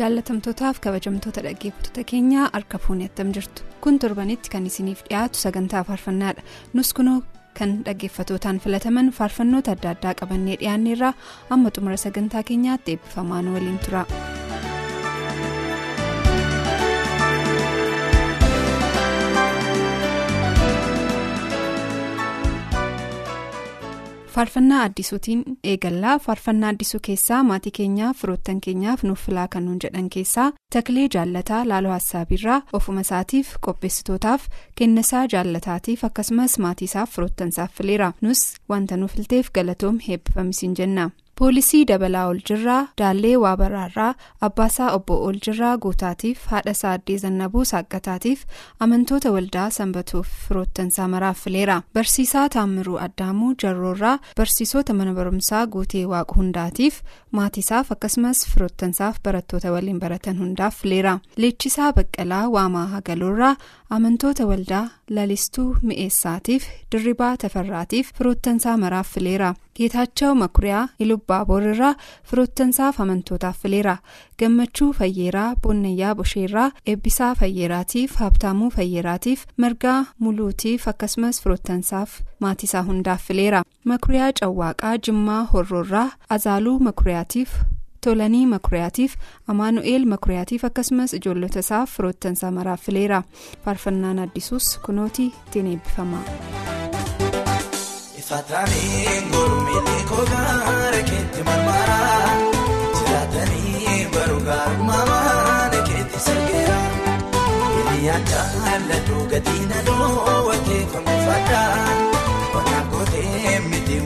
Jaalatamtootaaf kabajamtoota dhaggeeffattoota keenyaa harka fuunni attam jirtu kun torbanitti kan isiniif dhiyaatu sagantaa faarfannaadha nus kunoo kan dhaggeeffatootaan filataman faarfannoota adda addaa qabannee dhiyaanneerraa amma xumura sagantaa keenyaatti eebbifamaa nu waliin tura. Faarfannaa addisuutiin eegallaa faarfannaa addisuu keessaa maatii keenyaaf firoottan keenyaaf nuuf filaa kan nuun jedhan keessaa taklee jaallataa laaloo hassaabiirraa ofuma isaatiif qopheessitootaaf kennisaa jaallataatiif akkasumas maatii isaaf firoottansaaf fileera nus wanta nuuf filteef galatoom heebbifamisiin jenna. Poolisii dabalaa oljirraa daallee waabaraarraa abbaasaa obbo oljirraa guutaatiif haadhasaa addee zannabuu saaqqataatiif amantoota waldaa sanbatuuf firoottansaa maraaf fileera barsiisaa taammiruu addaamuu jarroorraa barsiisota mana barumsaa guutee waaqa hundaatiif maatiisaaf akkasumas firoottansaaf barattoota waliin baratan hundaaf fileera leechisaa baqqalaa waamaa hagaloorraa amantoota waldaa lalistuu mi'eessaatiif dirribaa tafarraatiif firoottansaa maraaf fileera geetaachoo makuriyaa ilubbaa boorarraa firoottansaaf amantootaaf fileera gammachuu fayyeeraa boonnayyaa bosheerraa eebbisaa fayyeeraatiif habtaamuu fayyeeraatiif margaa muluutiif akkasumas firoottansaaf maatiisaa hundaaf fileera makuriyaa cawwaaqaa jimmaa horroorraa azaaluu makuriyaatiif. Tolanii makuriyaatiif amaanu'eel makuriyaatiif akkasumas ijoollota isaaf firoottansaa maraaf fileera faarfannaan addisuus kunootii ittiin eebbifama.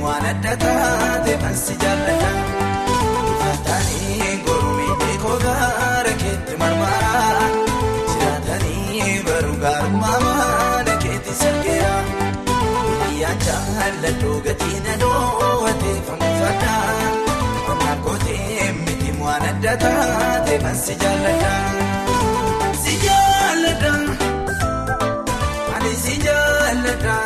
Waan adda taate kan si jaalladha. Adda taate kan si jaalladha. Si jaalladha ani si jaalladha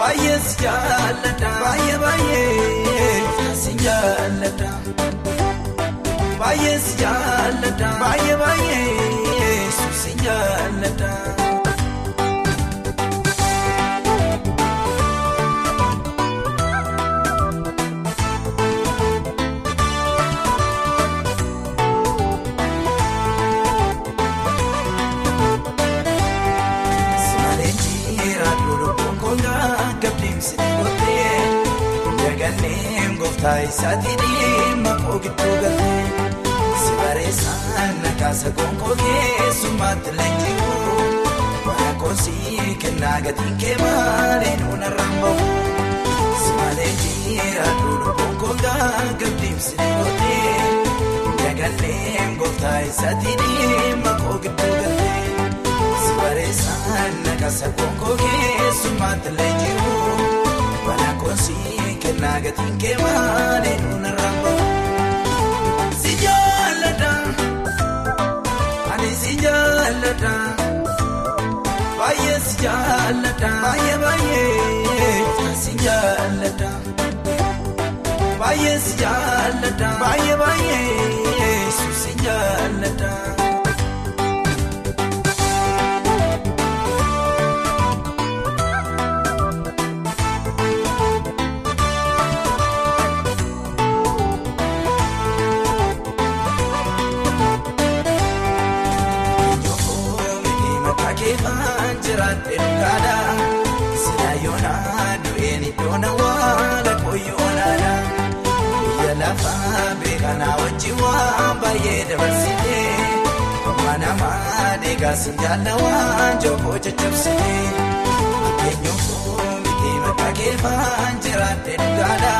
baay'ee si jaalladha baay'ee baay'ee si jaalladha baay'ee si jaalladha baay'ee baay'ee si jaalladha. Taayisaatiin maqoo gidduu galee si bareessaan nakaasa gonkoo keessummaatti leenji'u waan koosii kennaa gatiin kee maalee nuuna raambamu si malee jiira duudhu gonkoo gaagabdiimsi gootee dagallee gooftaa isaatiin maqoo gidduu galee si bareessaan nakaasa gonkoo keessummaatti leenji'u koosii. Nagatiin kee maalee nuuna raambamu si jaalladha ani si jaalladha baay'ee si jaalladha baay'ee baay'ee si jaalladha baay'ee si jaalladha baay'ee baay'ee deegaas jaalawaa jookoo caccabsitee. ifaan jiraate dhugaadha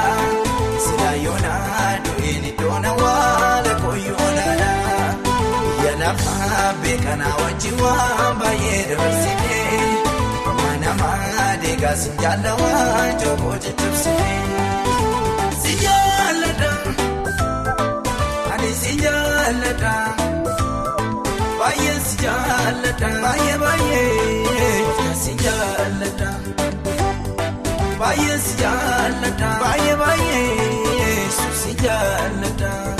silaa yoonaa du'een iddoon awwaala kooyyoodhaadha biyya lafaa beekanaa wajjin waan baay'ee dabarsite amma namaa deegaas hin jaallawaa jooboo jajjabsite. Si jaalladha ani si jaalladha jaalladha baay'ee baay'ee si jaalladha. Baay'ee si jaalladha baay'ee baay'ee si jaalladha.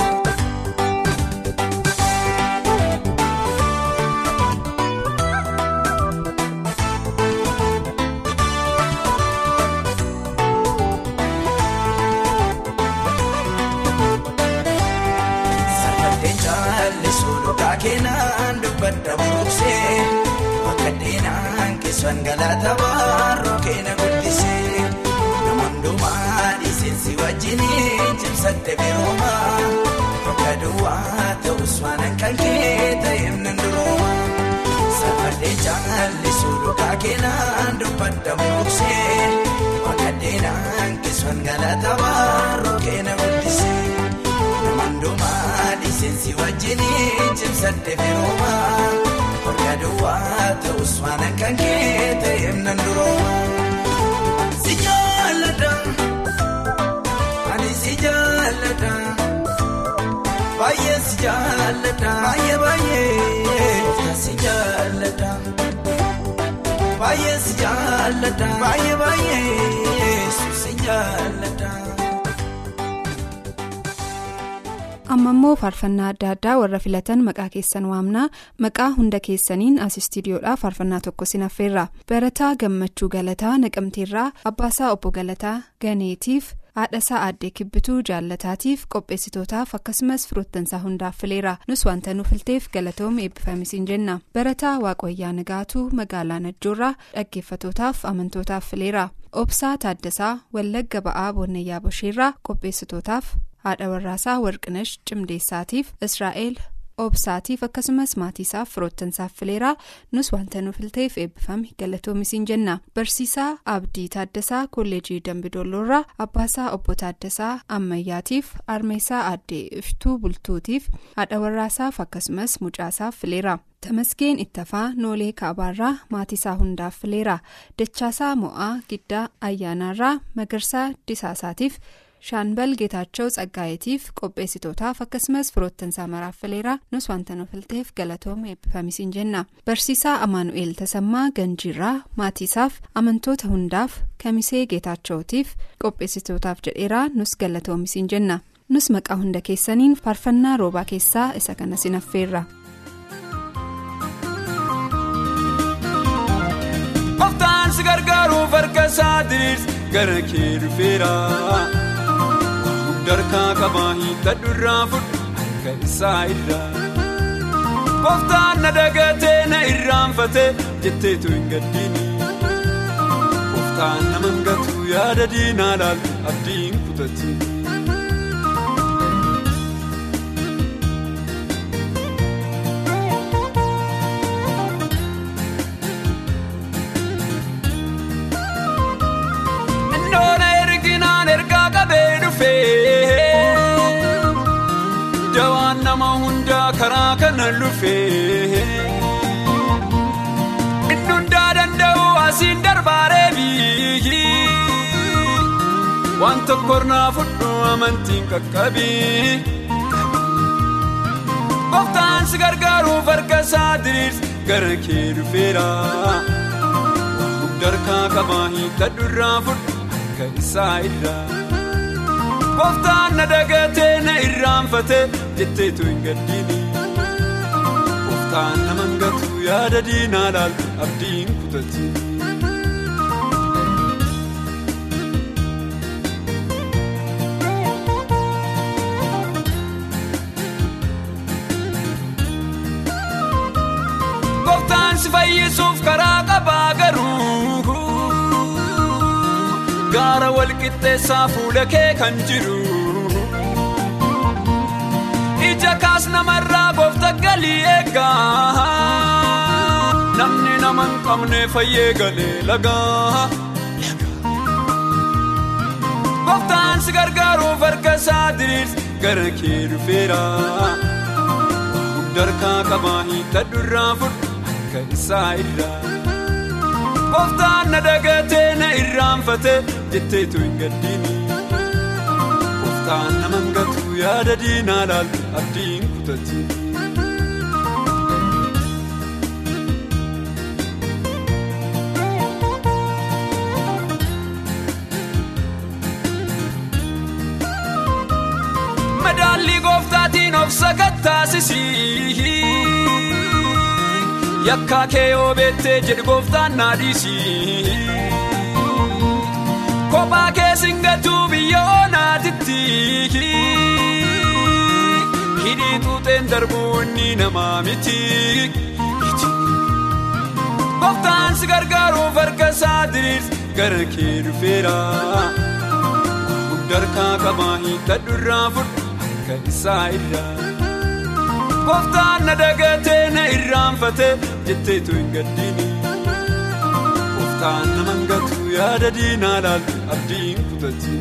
Dubbadda buruqsee akka deenaan keessan galata baaroo keena guddisee nama hundumaa dhiisinsi wajjiniin cimsatte birooma bakka duwwaa ta'us waan akka kee ta'eef nan durooma sarbaddeen jaallisuu dhugaa keenan dubbadda buruqsee akka deenaan keessan galata baaroo Dhiisinsi wajjiniin cimsatte firooma Bakka duwwaa ta'us waan akka kee ta'eef nan durooma. Si jaalladha ani si jaalladha baay'ee si jaalladha baay'ee baay'ee si jaalladha baay'ee si jaalladha baay'ee baay'ee si jaalladha. Amma immoo faarfannaa adda addaa warra filatan maqaa keessan waamnaa maqaa hunda keessaniin as istiidiyoodhaa faarfannaa tokko sinaffeerra barataa gammachuu galataa naqamteerraa abbaasaa obbo galataa ganeetiif haadhasaa aaddee kibbituu jaallataatiif qopheessitootaaf akkasumas firoottansaa hundaaf fileera nus wanta nu filteef galatooma eebbifamisiin jenna. Barataa waaqayyaa nagaatuu magaalaa najjoorraa dhaggeeffatootaaf amantootaaf fileera obsaa taaddasaa wallagga ba'aa boonnayyaa bosheerraa qopheessitootaaf. Haadha warraasaa warqinash cimdeessaatiif israa'el obsaatiif akkasumas maatiisaaf firoottansaaf fileeraa nus wanta nu filteef eebbifame galatoomisiin jenna barsiisaa abdii taaddasaa kolleejii dambidoolloorraa abbaasaa obbo taaddasaa ammayyaatiif armeessaa aaddee iftuu bultuutiif haadha warraasaaf akkasumas mucaasaaf fileera. tamasgeen ittafaa noolee kaabaarraa maatiisaa hundaaf fileera dachaasaa mo'aa giddaa ayyaanaarraa magarsaa disaasaatiif. Shaanbal geetaachoo tsaggaa'eetiif qopheessitootaaf akkasumas firoottansaa maraaf fileera nus wanta nu filteef galatooma eebbifamisiin jenna barsiisaa amaanu'eel tasammaa ganjiirraa maatiisaaf amantoota hundaaf kamisee geetaachootiif qopheessitootaaf jedheeraa nus galatoomisiin jenna nus maqaa hunda keessaniin faarfannaa roobaa keessaa isa kana sinaffeerra. Qoftaan si gargaaruuf harka isaa diriirsi gara kee dhufeera. Darkaa qabaa hiikkadhu irraa fudhu harka isaa irraa. Qoftaan na dagatee na irraanfatee jetteetu hin gaddiini. Qoftaan nama hangatu yaada diinaa laaltu abdiin kutatti. Karaa kana lufee inni hundaa danda'u asiin darbaaree biyyi waan tokkornaa fudhu amantiin qaqqabii Qoftaan si gargaaruuf harka isaa diriirsi gara kee dhufeera darkaa qabaa hiikkadhu irraa fudhu harka isaa irraa. Qoftaan na dagatee na irraanfatee jetteetu hin gaddiini. Qoftaan nama hangatu yaada diinaa laaltu abdiin kutatti. Qoftaan si fayyisuuf karaa qabaa garuu. Gaara walqixxeessaa fuula kee kan jiru. Kaas namarraa goofta galii eegaa. Namni nama hin qabne fayyee galee lagaa. Gooftaan si gargaaruuf harka isaa diriirsi gara kee dhufeera. Hundarkaa qabaa hiikkadhu irraa fudhu harka isaa irraa. Gooftaan na dagatee na irraanfatee jetteetu hin gaddiini. Gooftaan nama hangatu yaada diinaa laaltu abdiin kutatti. Madaallii gooftaatiin of sakattaasisii. Yakkaa kee yoo beettee jedhu gooftaan naa dhiisii. Kophaa kee singatuu biyya oonaatitti. Hidhii tuuteen darbuu inni namaa miti. Gooftaan si gargaaruuf harka isaa diriirsi gara kee dhufeera. Hundarkaa qabaa hiikkadhu irraa fudhu harka isaa irraa. Gooftaan na dagatee na irraanfatee jetteetu hin gaddiini. Gooftaan nama hangatu yaada diinaa laaltu abdiin kutatti.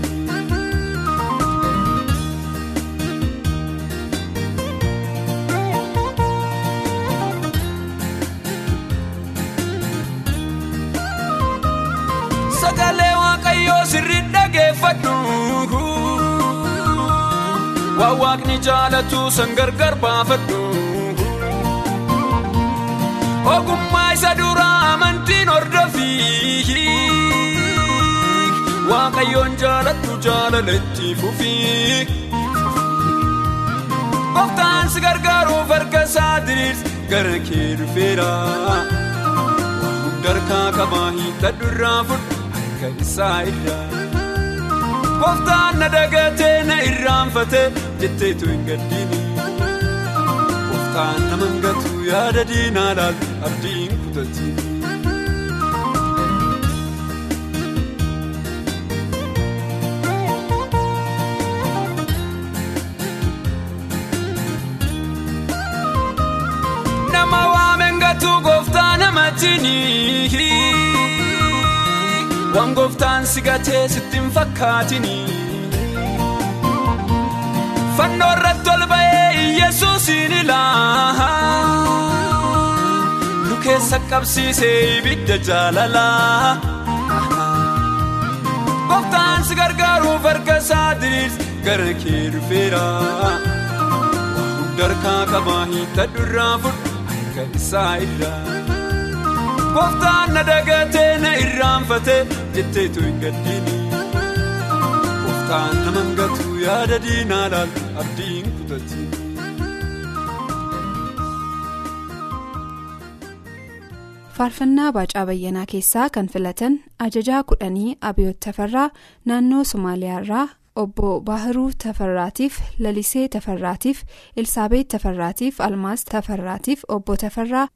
Sagalee waaqayyoo sirrii dhageeffadhu. Waan waaqni jaalatu san gargar baafadhu. Ogummaa isa duraa amantiin hordofi. Waaqayyoon jaalattu jaalaletti fufi. Gooftaan si gargaaruuf harka isaa diriirsi gara kee dhufeera. Hundarkaa qabaa hiikkadhu irraa fudhu harka isaa irraa. Gooftaan na dagatee na irraanfatee jetteetu hin gaddiini. Gooftaan nama hangatu yaada diinaa laaltu abdiin kutatti. Waan gooftaan si gatee sitti hin fakkaatini. Fannoo irratti ol ba'ee Iyyasuusin ilaa. Nu keessa qabsiisee ibidda jaalalaa. Gooftaan si gargaaruuf harka isaa diriirsi gara kee dhufeera. Hundarkaa qabaa hiikkadhu irraa fudhu harka isaa irraa. Gooftaan na dagatee na irraanfatee jetteetu hin gaddiini. Gooftaan nama hangatu yaada diinaa laaltu abdiin kutatti. faarfannaa baacaa bayyanaa keessaa kan filatan ajajaa kudhanii abiyoot tafarraa naannoo somaaliyaarraa obbo baahiruu tafarraatiif lalisee tafarraatiif elsaabeet tafarraatiif almaas tafarraatiif obbo tafarraa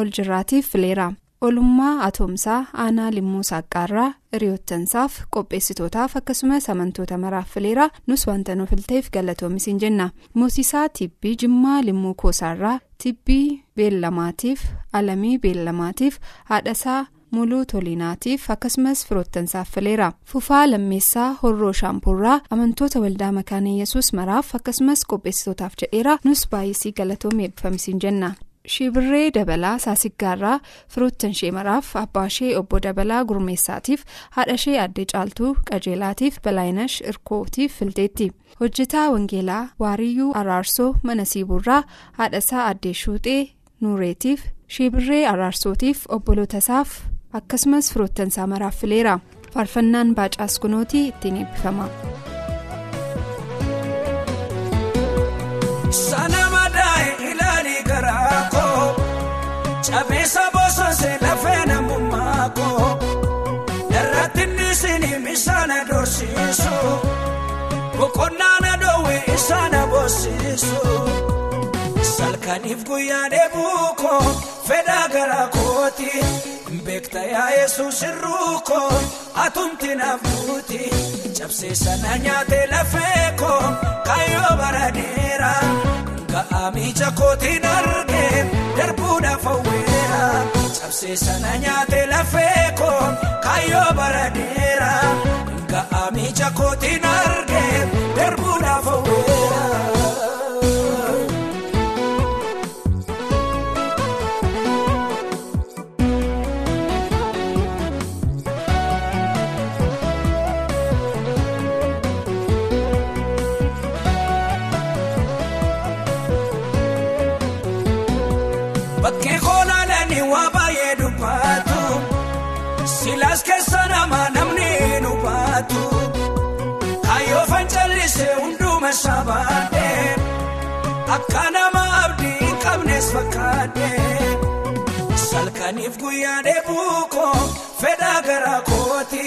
oljirraatiif fileera olummaa atoomsaa aanaa limmuu saqqaarraa hiriyoottansaaf qopheessitootaaf akkasumas amantoota maraaf fileera nus wanta nuuf filteef galatoomis jenna moosisaa tibbii jimmaa limmuu koosaarraa tibbii beellamaatiif alamii beellamaatiif haadhasaa muluu tolinaatiif akkasumas firoottansaaf fileera fufaa lammeessaa horroo shaampuurraa amantoota waldaa makaana yesus maraaf akkasumas qopheessitootaaf jedheera nus baay'isii galatoomii eebbifamis jenna. Shibirree dabalaa saasiggaarraa firoottan ishee maraaf abbaa ishee obbo dabalaa gurmeessaatiif haadha ishee addee caaltuu qajeelaatiif balaayinash irkootiif filteetti hojjetaa wangeelaa waariyyuu araarsoo mana siibuurraa haadhasaa addee shuuxee nuureetiif shibirree araarsootiif obbolootasaaf akkasumas firoottansaa maraaf fileera faarfannaan baacaas kunootii ittiin eebbifama. Chabeessa bosonse lafee namummaa koo irratti nisinii misaana dorsiisu boqonnaan adoowwee isaana boosisu salkaniif guyyaa deebuu koo fedhaa garaa kooti beekta yaa yesuus irruu koo atumti naaf buuti cabsee sana nyaatee lafee koo kaayyoo bara dheeraa. Ga'aa miija kootiin argee darbuudhaaf hawweera cabsee sana nyaatee lafee koo kaayyoo bara dheeraa ga'aa miija kootiin argee darbuudhaaf hawweera. Akka nama abdii hin qabnes fakkaadhee salkaniif guyyaa dheebuukoo fedhaa garaa kooti.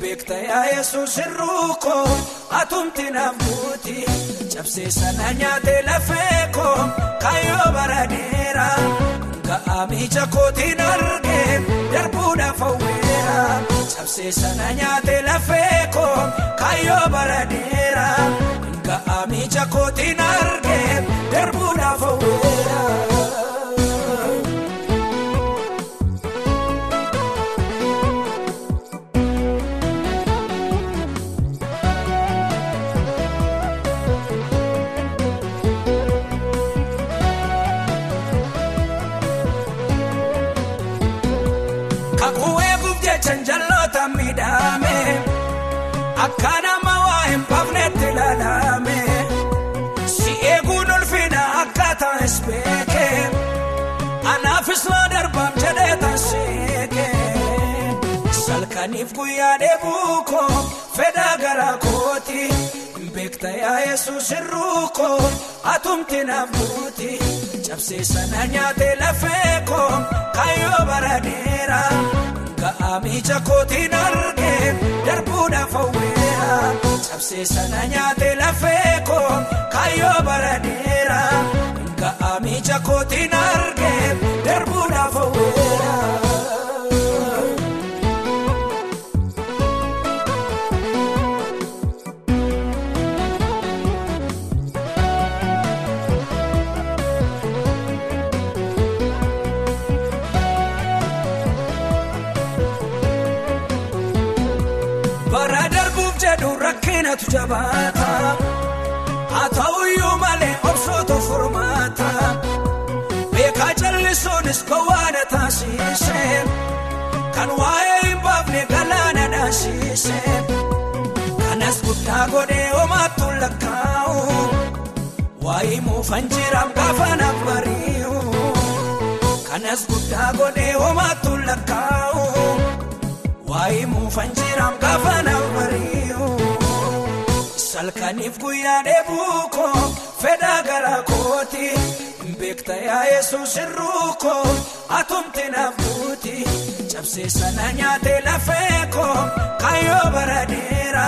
Beekta yaa yesuus irruukoo atumti naaf buuti. Cabsee sana nyaatee lafee koo kaayyoo baradeera ga'aa miija kootiin argee darbuudhaaf hawweera cabsee sana nyaatee lafee koo kaayyoo baradeera ga'aa miija kootiin argee guyyaa dheebuukoo fedhaa garaa kooti beekta yaa yesuus irruukoo atumti naaf buuti cabsee sana nyaatee lafee koo kaayyoo baradeera ga'aa miija kootiin argee darbuudhaaf hawweera cabsee sana nyaatee lafee koo kaayyoo baradeera ga'aa miija kootiin argee darbuudhaaf hawweera. Jabaata haa ta'uyyuu malee obsootu furmaata beekaa jallisuunis gowwaana taasise kan waa'ee hin baafne galaana dhaasise kanas guddaa godhee homaattu lakkaa'u waa'ee muufan jiraam gaafa naaf bari'u kanas guddaa godhee homaattu lakkaa'u. waa'ee muufan jiraam gaafa naaf bari'u salkaniif guyyaa dheebuukoo fedhaa garaa kooti beekta yaa yesuus irruukoo atumti naaf buuti cabsee sana nyaatee lafee koo kaayyoo baradeera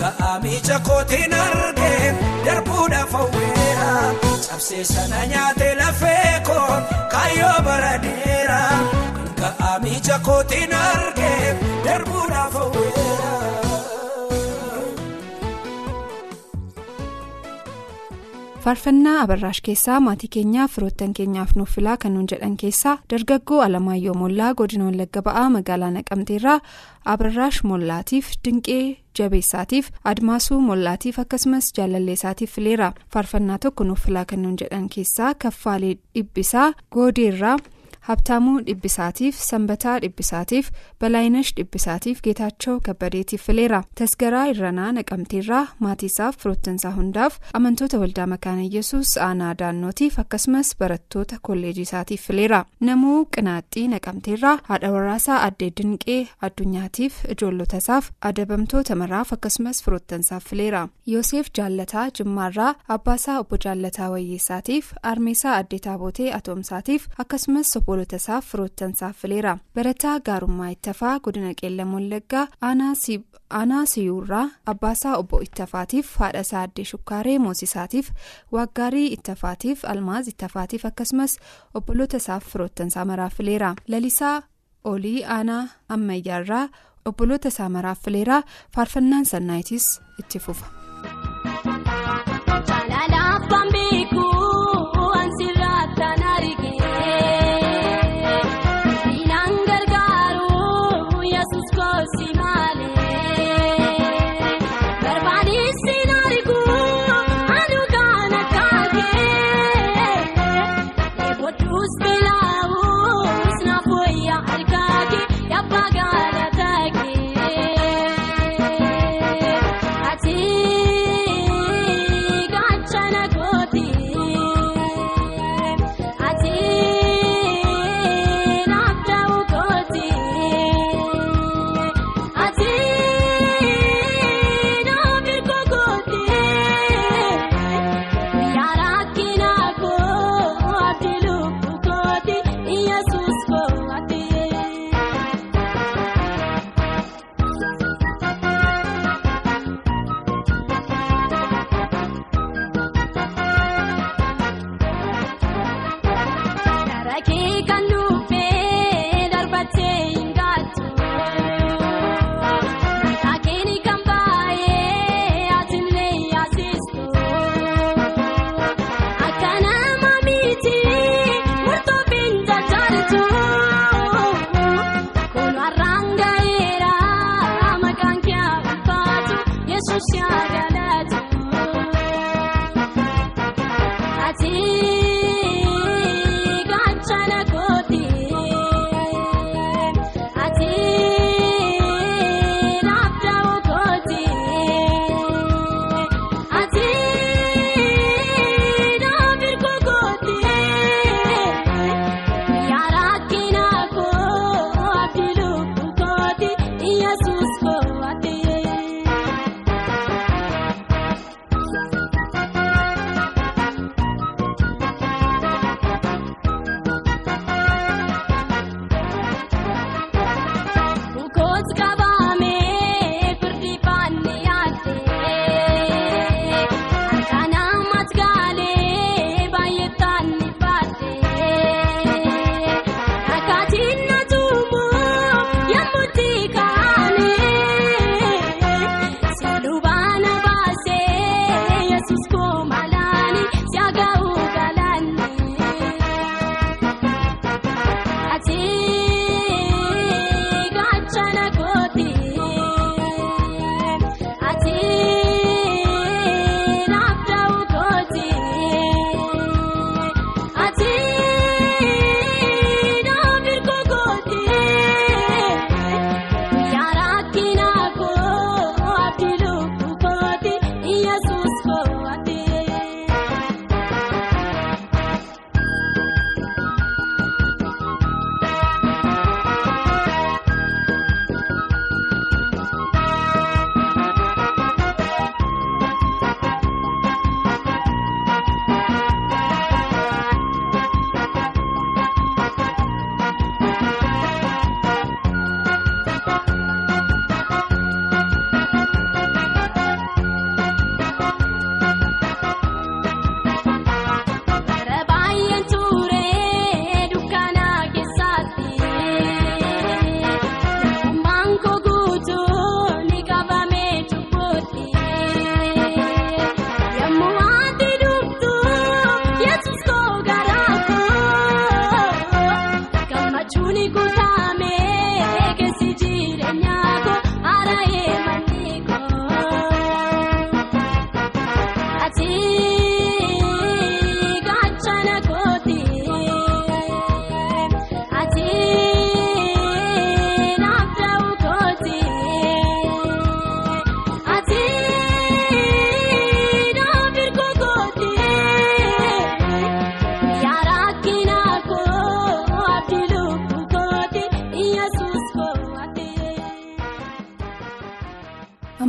ga'aa miija kootiin argee darbuudhaaf hawweera cabsee sana nyaatee lafee koo kaayyoo baradeera. ga'aa miija kootiin argee faarfannaa abarraash keessaa maatii keenyaaf firoottan keenyaaf nuuf filaa kan nuun jedhan keessaa dargaggoo alamaayyoo mollaa godina wallagga ba'aa magaalaa naqamteerraa abarraash mollaatiif dinqee jabeessaatiif admaasuu mollaatiif akkasumas jaalalleessaatiif fileera faarfannaa tokko nuuf filaa kan nuun jedhan keessaa kaffaalee dhibbisaa goodeerraa. Habtaamuu dhibbisaatiif sanbataa dhibbisaatiif balaayinash dhibbisaatiif geetaachoo kabbadeetiif fileera tasgaraa irranaa naqamteerraa maatiisaaf firoottansaa hundaaf amantoota waldaa makaana yesus aanaa daannootiif akkasumas barattoota kolleejii isaatiif fileera namuu qinaaxxii naqamteerraa haadha warraasaa addee dinqee addunyaatiif ijoollotasaaf adabamtoota maraaf akkasumas firoottansaaf fileera yoosef jaallataa jimmaarraa abbaasaa obbo jaallataa wayyeessaatiif armeesaa addee taabotee atoomsaatiif akkasumas obbolotasaaf firoottansaaf fileera barataa gaarummaa ittafaa godina qeellam wallaggaa aanaa siyuurraa abbaasaa obbo ittafaatiif haadhasaa addee shukkaaree moosisaatiif waaggaarii ittafaatiif almaaz ittafaatiif akkasumas obbolotasaaf firoottansaa maraaf fileera lalisaa olii aanaa ammayyaarraa obboloota isaa maraaf fileera faarfannaan sannaayitis itti fufa.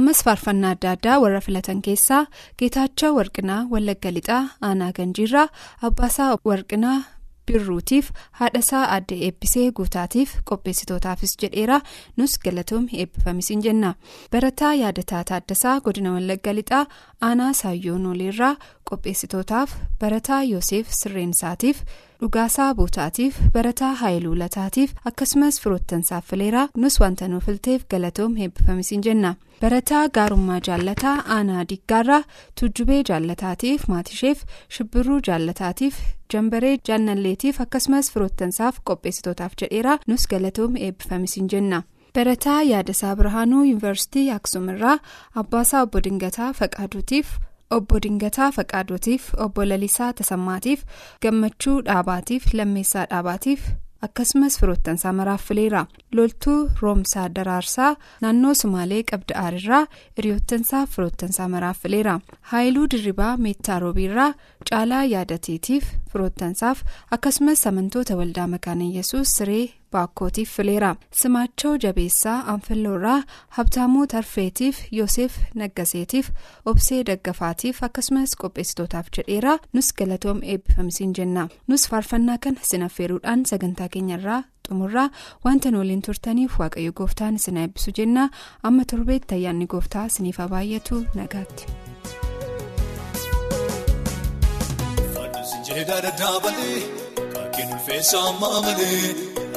Ammas faarfannaa adda addaa warra filatan keessaa geetaachoo warqinaa wallagga lixaa aanaa ganjiirraa abbaasaa warqinaa birruutiif haadhasaa adda eebbisee guutaatiif qopheessitootaafis jedheera nus galatoomii eebbifamisiin jenna barataa yaadataa taaddasaa godina wallagga lixaa aanaa saayyoo nooleerraa qopheessitootaaf barataa yoosef sirreensaatiif dhugaasaa buutaatiif barataa haayiluu lataatiif akkasumas firoottansaaf fileeraa nus wanta nuuf filteef galatoomii eebbifamisiin jenna. barataa gaarummaa jaallataa aanaa diggaarraa tuujjubee jaallataatiif maatisheef shibbiruu jaallataatiif jambaree jaannalleetiif akkasumas firoottansaaf qopheessitootaaf jedheera nus galatoomii eebbifamisiin jenna. barataa yaadasaa birhaanuu yuunivarsiitii aksuumirraa abbaasaa obbo dingataa faqaaduutiif obbo dingataa faqaaduutiif obbo lalisaa tasammaatiif gammachuu dhaabaatiif lammeessaa dhaabaatiif. akkasumas firoottansaa maraaf fileera loltuu roomsaa daraarsaa naannoo sumaalee qabda aarirraa hiriyoottansaa firoottansaa maraaf fileera haayiluu dirribaa meettaa roobiirraa caalaa yaadateetiif firoottansaaf akkasumas amantoota waldaa makaana yesuus siree baakkootiif fileera simaachoo jabeessaa anfilloorraa habtaamuu tarfeetiif yoosef naggaseetiif obsee daggafaatiif akkasumas qopheessitootaaf jedheera nus galatoom eebbifamisiin jenna nus faarfannaa kana sinaffeeruudhaan sagantaa keenyarraa xumurraa wanta waliin turtaniif waaqayyo gooftaan isin eebbisu jenna amma torbeetti ayyaanni gooftaa isiniif baay'atu nagaatti.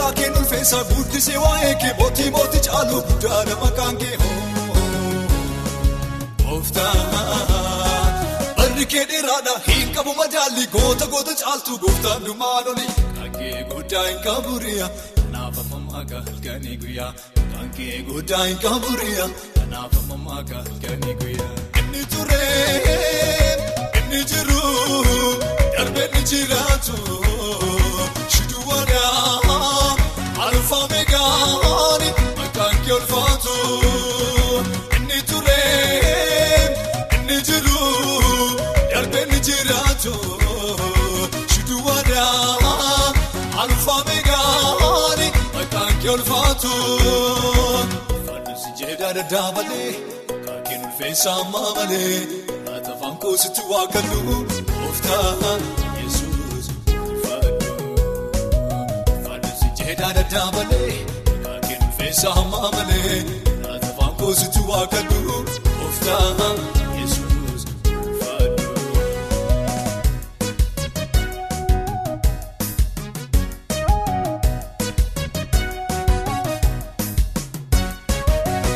Maqaa kee ulfeessaa guddisee waa'ee kee mootii mootii caalu guddaadha maqaan kee gooftaa. Barri kee dheeraadha hin qabu madaalli goota goota caaltu gooftaan dhumaan oli. Kankee guddaa hin qaburiya kanaaf ammaa halkanii guyyaa. Kankee guddaa hin qaburiya kanaaf ammaa halkanii guyyaa. Inni turee inni jiru darbee inni jiraatu Faadusi jeedaa dadhaabalee kaakeen ulfeessaa maamalee laata afaan koositti waaqannu gooftaa yesuus. Jeedaa dadhaabalee kaakeen ulfeessaa maamalee laata afaan koositti waaqannu gooftaa yesuus faadhu.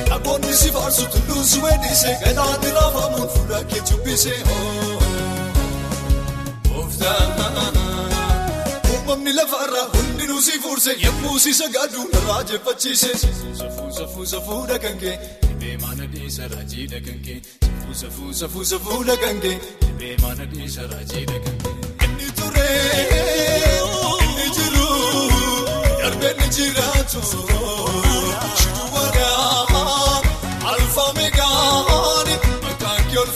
Dhagoonni si faarsu tulluun si weeddisee galaanni raafamuun fuula kee jubbisee hundinuu si fuurse yemmuu si sagadu irraa jeffachiise. Safuu safuu safuu dhagankee beemaan adeemsa raajii dhagankee. Safuu safuu safuu safuu dhagankee beemaan adeemsa raajii dhagankee. Inni turee inni jiru darbee ni jiraatu. Shiduu wadaa alfa meegaani maqaan kee